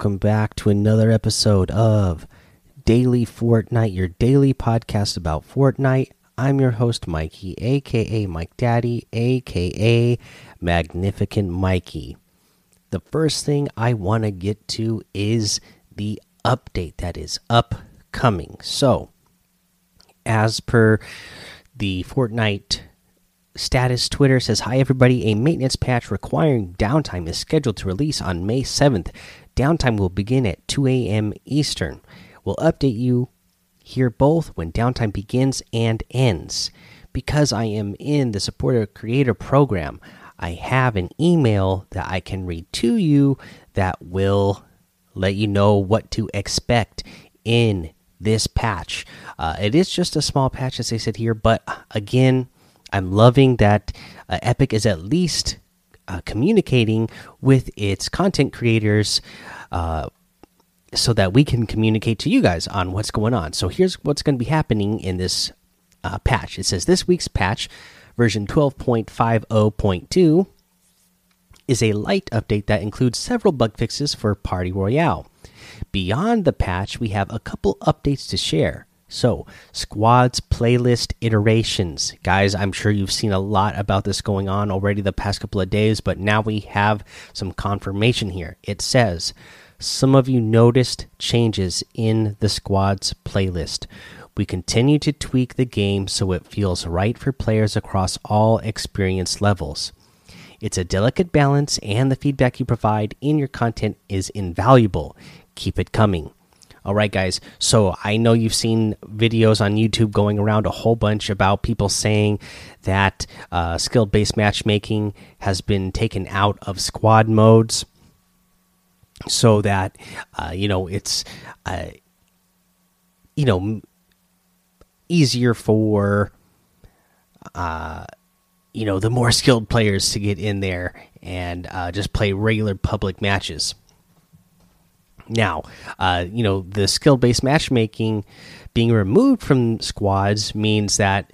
Welcome back to another episode of Daily Fortnite, your daily podcast about Fortnite. I'm your host, Mikey, aka Mike Daddy, aka Magnificent Mikey. The first thing I want to get to is the update that is upcoming. So, as per the Fortnite status Twitter says, Hi everybody, a maintenance patch requiring downtime is scheduled to release on May 7th. Downtime will begin at 2 a.m. Eastern. We'll update you here both when downtime begins and ends. Because I am in the supporter creator program, I have an email that I can read to you that will let you know what to expect in this patch. Uh, it is just a small patch, as I said here, but again, I'm loving that uh, Epic is at least uh, communicating with its content creators uh, so that we can communicate to you guys on what's going on. So here's what's going to be happening in this uh, patch. It says this week's patch, version 12.50.2, is a light update that includes several bug fixes for Party Royale. Beyond the patch, we have a couple updates to share. So, squads playlist iterations. Guys, I'm sure you've seen a lot about this going on already the past couple of days, but now we have some confirmation here. It says some of you noticed changes in the squad's playlist. We continue to tweak the game so it feels right for players across all experience levels. It's a delicate balance, and the feedback you provide in your content is invaluable. Keep it coming. All right, guys. So I know you've seen videos on YouTube going around a whole bunch about people saying that uh, skill based matchmaking has been taken out of squad modes so that, uh, you know, it's, uh, you know, easier for, uh, you know, the more skilled players to get in there and uh, just play regular public matches. Now, uh, you know, the skill based matchmaking being removed from squads means that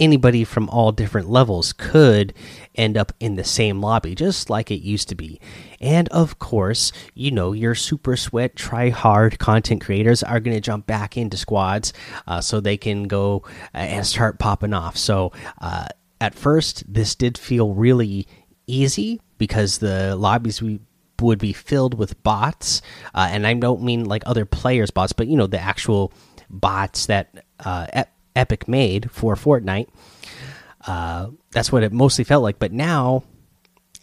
anybody from all different levels could end up in the same lobby, just like it used to be. And of course, you know, your super sweat, try hard content creators are going to jump back into squads uh, so they can go and start popping off. So, uh, at first, this did feel really easy because the lobbies we would be filled with bots, uh, and I don't mean like other players' bots, but you know the actual bots that uh, Ep Epic made for Fortnite. Uh, that's what it mostly felt like. But now,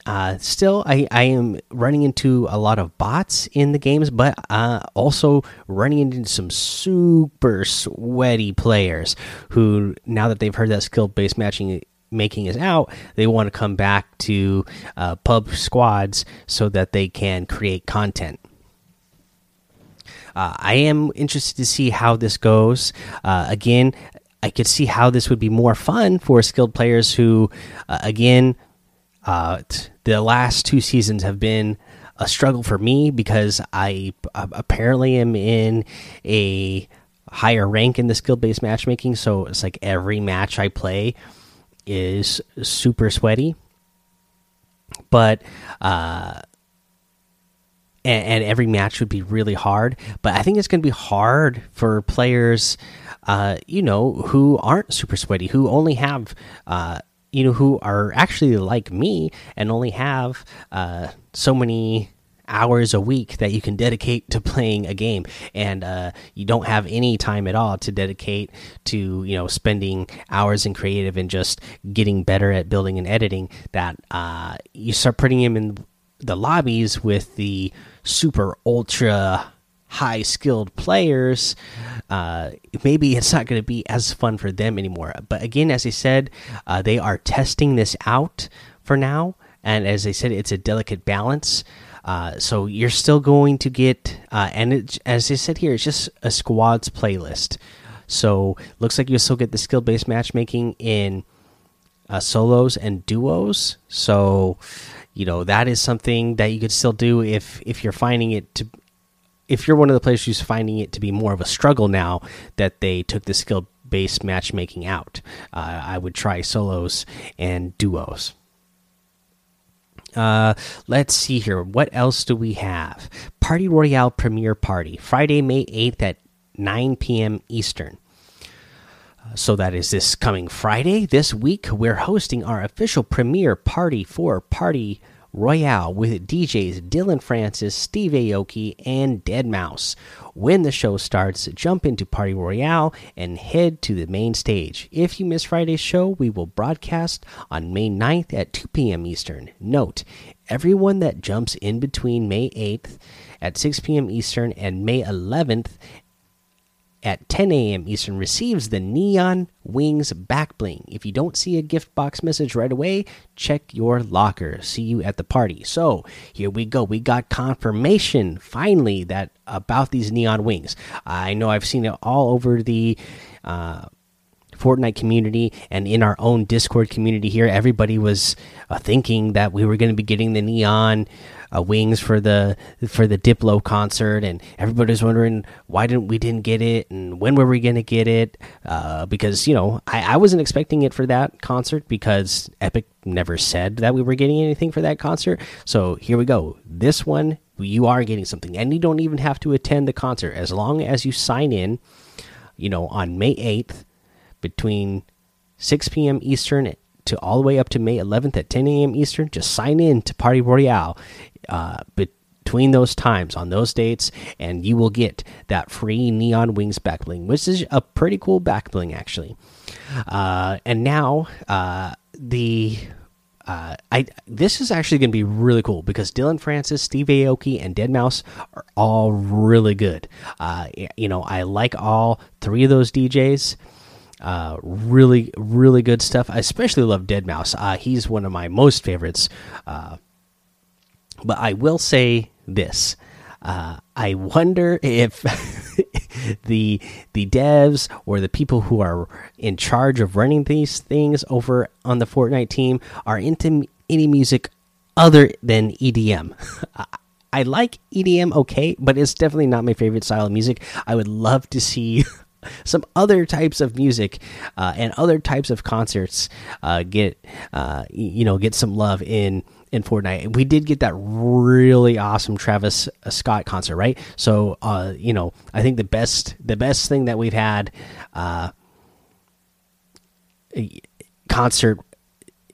uh, still, I, I am running into a lot of bots in the games, but uh, also running into some super sweaty players who, now that they've heard that skill based matching making is out, they want to come back to uh, pub squads so that they can create content. Uh, I am interested to see how this goes. Uh, again, I could see how this would be more fun for skilled players who, uh, again, uh, the last two seasons have been a struggle for me because I apparently am in a higher rank in the skill based matchmaking. So it's like every match I play is super sweaty, but uh, and, and, every match would be really hard. But I think it's going to be hard for players, uh, you know, who aren't super sweaty, who only have, uh, you know, who are actually like me and only have uh, so many hours a week that you can dedicate to playing a game. And uh, you don't have any time at all to dedicate to you know spending hours in creative and just getting better at building and editing that uh, you start putting him in the lobbies with the super ultra high skilled players uh, maybe it's not going to be as fun for them anymore. But again as i said uh, they are testing this out for now. And as i said it's a delicate balance uh, so you're still going to get, uh, and it, as I said here, it's just a squads playlist. So looks like you'll still get the skill based matchmaking in uh, solos and duos. So you know that is something that you could still do if if you're finding it to if you're one of the players who's finding it to be more of a struggle now that they took the skill based matchmaking out. Uh, I would try solos and duos. Uh, let's see here. What else do we have? Party Royale Premiere Party, Friday, May 8th at 9 p.m. Eastern. Uh, so that is this coming Friday. This week, we're hosting our official premiere party for Party Royale with DJs Dillon Francis, Steve Aoki, and deadmau5. When the show starts, jump into Party Royale and head to the main stage. If you miss Friday's show, we will broadcast on May 9th at 2 p.m. Eastern. Note, everyone that jumps in between May 8th at 6 p.m. Eastern and May 11th at 10 a.m. Eastern receives the Neon Wings back bling. If you don't see a gift box message right away, check your locker. See you at the party. So here we go. We got confirmation finally that about these Neon Wings. I know I've seen it all over the. Uh, Fortnite community and in our own Discord community here, everybody was uh, thinking that we were going to be getting the neon uh, wings for the for the Diplo concert, and everybody's wondering why didn't we didn't get it, and when were we gonna get it? Uh, because you know I, I wasn't expecting it for that concert because Epic never said that we were getting anything for that concert. So here we go. This one you are getting something, and you don't even have to attend the concert as long as you sign in. You know on May eighth between 6 p.m. Eastern to all the way up to May 11th at 10 a.m. Eastern. Just sign in to Party Royale uh, between those times on those dates, and you will get that free Neon Wings back bling, which is a pretty cool back bling actually. Uh, and now uh, the uh, I this is actually going to be really cool because Dillon Francis, Steve Aoki, and deadmau5 are all really good. Uh, you know, I like all three of those DJs. Uh, really, really good stuff. I especially love deadmau5. Uh, he's one of my most favorites. Uh, but I will say this: uh, I wonder if the the devs or the people who are in charge of running these things over on the Fortnite team are into any music other than EDM. I like EDM okay, but it's definitely not my favorite style of music. I would love to see some other types of music uh, and other types of concerts uh, get uh, you know get some love in in Fortnite. We did get that really awesome Travis uh, Scott concert, right? So uh, you know, I think the best the best thing that we've had uh, concert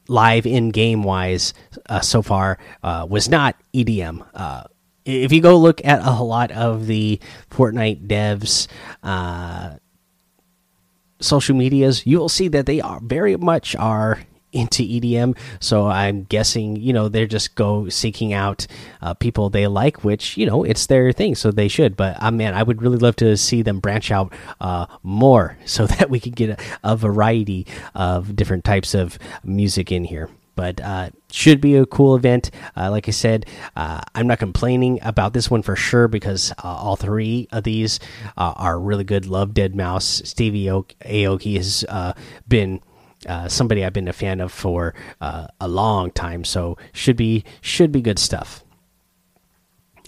live in game wise so far was not EDM if you go look at a lot of the Fortnite devs uh, social medias, you will see that they are very much are into EDM. So I'm guessing you know they're just go seeking out uh, people they like, which you know it's their thing, so they should. But uh, man, I would really love to see them branch out uh, more so that we could get a, a variety of different types of music in here but uh, should be a cool event. Uh, like I said, uh, I'm not complaining about this one for sure because uh, all three of these uh, are really good. Love deadmau5, Stevie Aoki has uh, been. somebody I've been a fan of for a long time, so should be should be good stuff.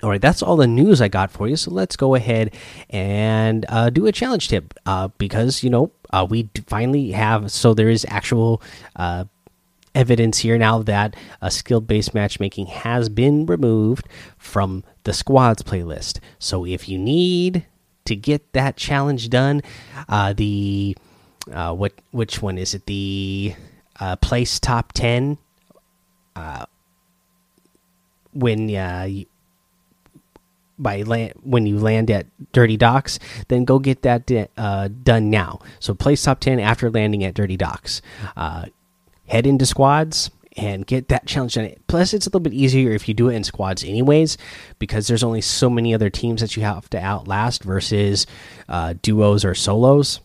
All right, that's all the news I got for you. So let's go ahead and uh, do a challenge tip uh, because you know uh, we finally have. So there is actual evidence here now that a skill based matchmaking has been removed from the squads playlist. So if you need to get that challenge done, uh, the uh, what which one is it? The uh, place top ten. Uh, when uh, you, by land when you land at Dirty Docks, then go get that uh, done now. So place top ten after landing at Dirty Docks. Uh, head into squads and get that challenge done. Plus, it's a little bit easier if you do it in squads, anyways, because there's only so many other teams that you have to outlast versus uh, duos or solos.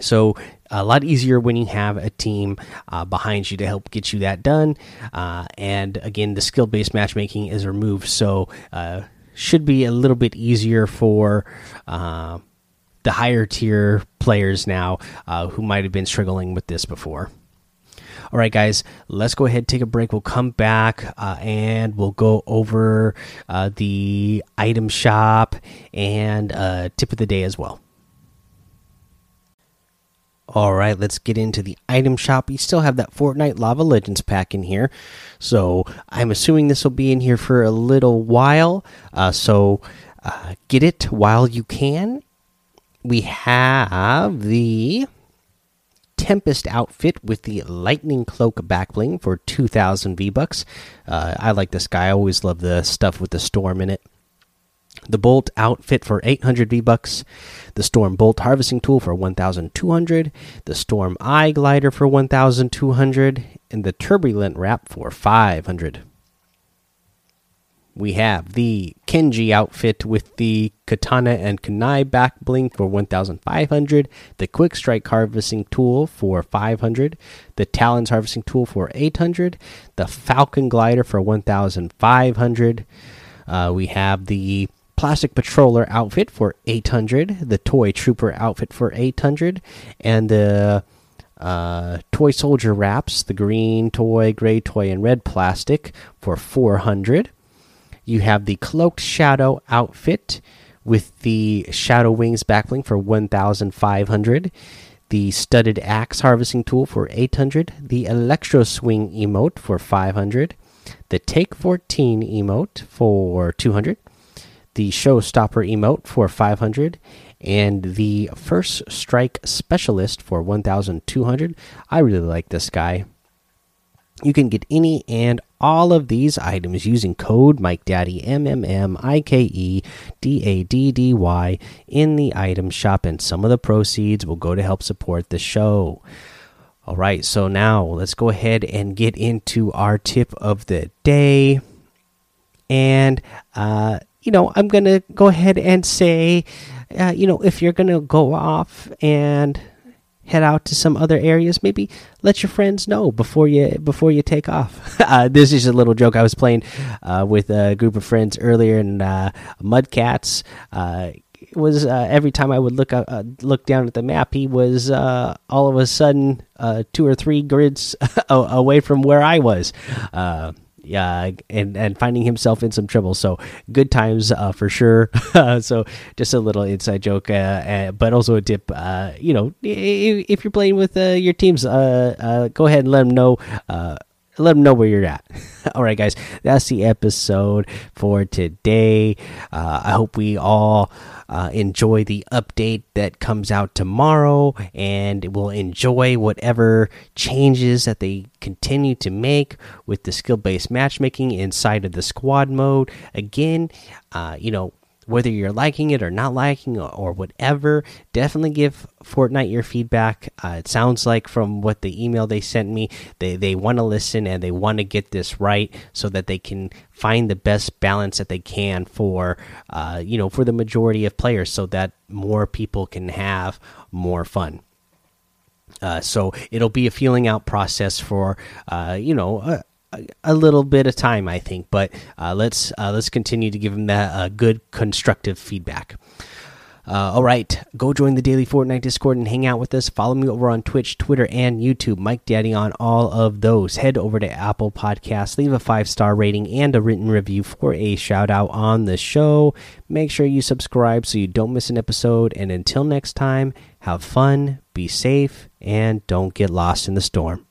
So, a lot easier when you have a team uh, behind you to help get you that done. Uh, and again, the skill based matchmaking is removed, so uh, should be a little bit easier for uh, the higher tier players now uh, who might have been struggling with this before. All right, guys, let's go ahead take a break. We'll come back uh, and we'll go over uh, the item shop and uh, tip of the day as well. All right, let's get into the item shop. We still have that Fortnite Lava Legends pack in here, so I'm assuming this will be in here for a little while. Uh, so uh, get it while you can. We have the Tempest outfit with the Lightning Cloak backbling for 2,000 V bucks. Uh, I like this guy. I always love the stuff with the storm in it. The Bolt outfit for 800 V bucks. The Storm Bolt harvesting tool for 1,200. The Storm Eye glider for 1,200, and the Turbulent wrap for 500 we have the Kenji outfit with the Katana and Kunai back bling for 1500, the Quick Strike harvesting tool for 500, the Talons harvesting tool for 800, the Falcon glider for 1500. Uh, we have the Plastic Patroller outfit for 800, the Toy Trooper outfit for 800, and the uh, Toy Soldier wraps, the green toy, gray toy, and red plastic for 400. You have the Cloaked Shadow outfit with the Shadow Wings backbling for 1,500. The Studded Axe harvesting tool for 800. The Electro Swing emote for 500. The Take 14 emote for 200. The Showstopper emote for 500 and the first strike specialist for 1200 i really like this guy you can get any and all of these items using code Mike Daddy M M M I K E D A D D Y in the item shop, and some of the proceeds will go to help support the show. All right, so now let's go ahead and get into our tip of the day. And, uh, you know, I'm going to go ahead and say, uh, you know, if you're going to go off and head out to some other areas maybe let your friends know before you before you take off. Uh, this is a little joke. I was playing uh, with a group of friends earlier and uh, mudcats uh, was uh, every time i would look uh, look down at the map he was all of a sudden two or three grids away from where i was yeah, and and finding himself in some trouble. So good times uh, for sure. so just a little inside joke, uh, uh, but also a tip. Uh, you know, if you're playing with uh, your teams, uh, go ahead and let them know let them know where you're at. all right, guys, that's the episode for today. Uh, I hope we all uh, enjoy the update that comes out tomorrow and we'll enjoy whatever changes that they continue to make with the skill based matchmaking inside of the squad mode. Again, uh, you know, whether you're liking it or not liking or, whatever definitely give fortnite your feedback. Uh, it sounds like from what the email they sent me they they want to listen and they want to get this right so that they can find the best balance that they can for uh, you know for the majority of players so that more people can have more fun. Uh, so it'll be a feeling out process for uh, you know uh, a little bit of time, I think. But uh, let's uh, let's continue to give him that uh, good constructive feedback. Uh, all right, go join the daily Fortnite Discord and hang out with us. Follow me over on Twitch, Twitter, and YouTube. Mike Daddy on all of those. Head over to Apple Podcasts, leave a five star rating and a written review for a shout out on the show. Make sure you subscribe so you don't miss an episode. And until next time, have fun, be safe, and don't get lost in the storm.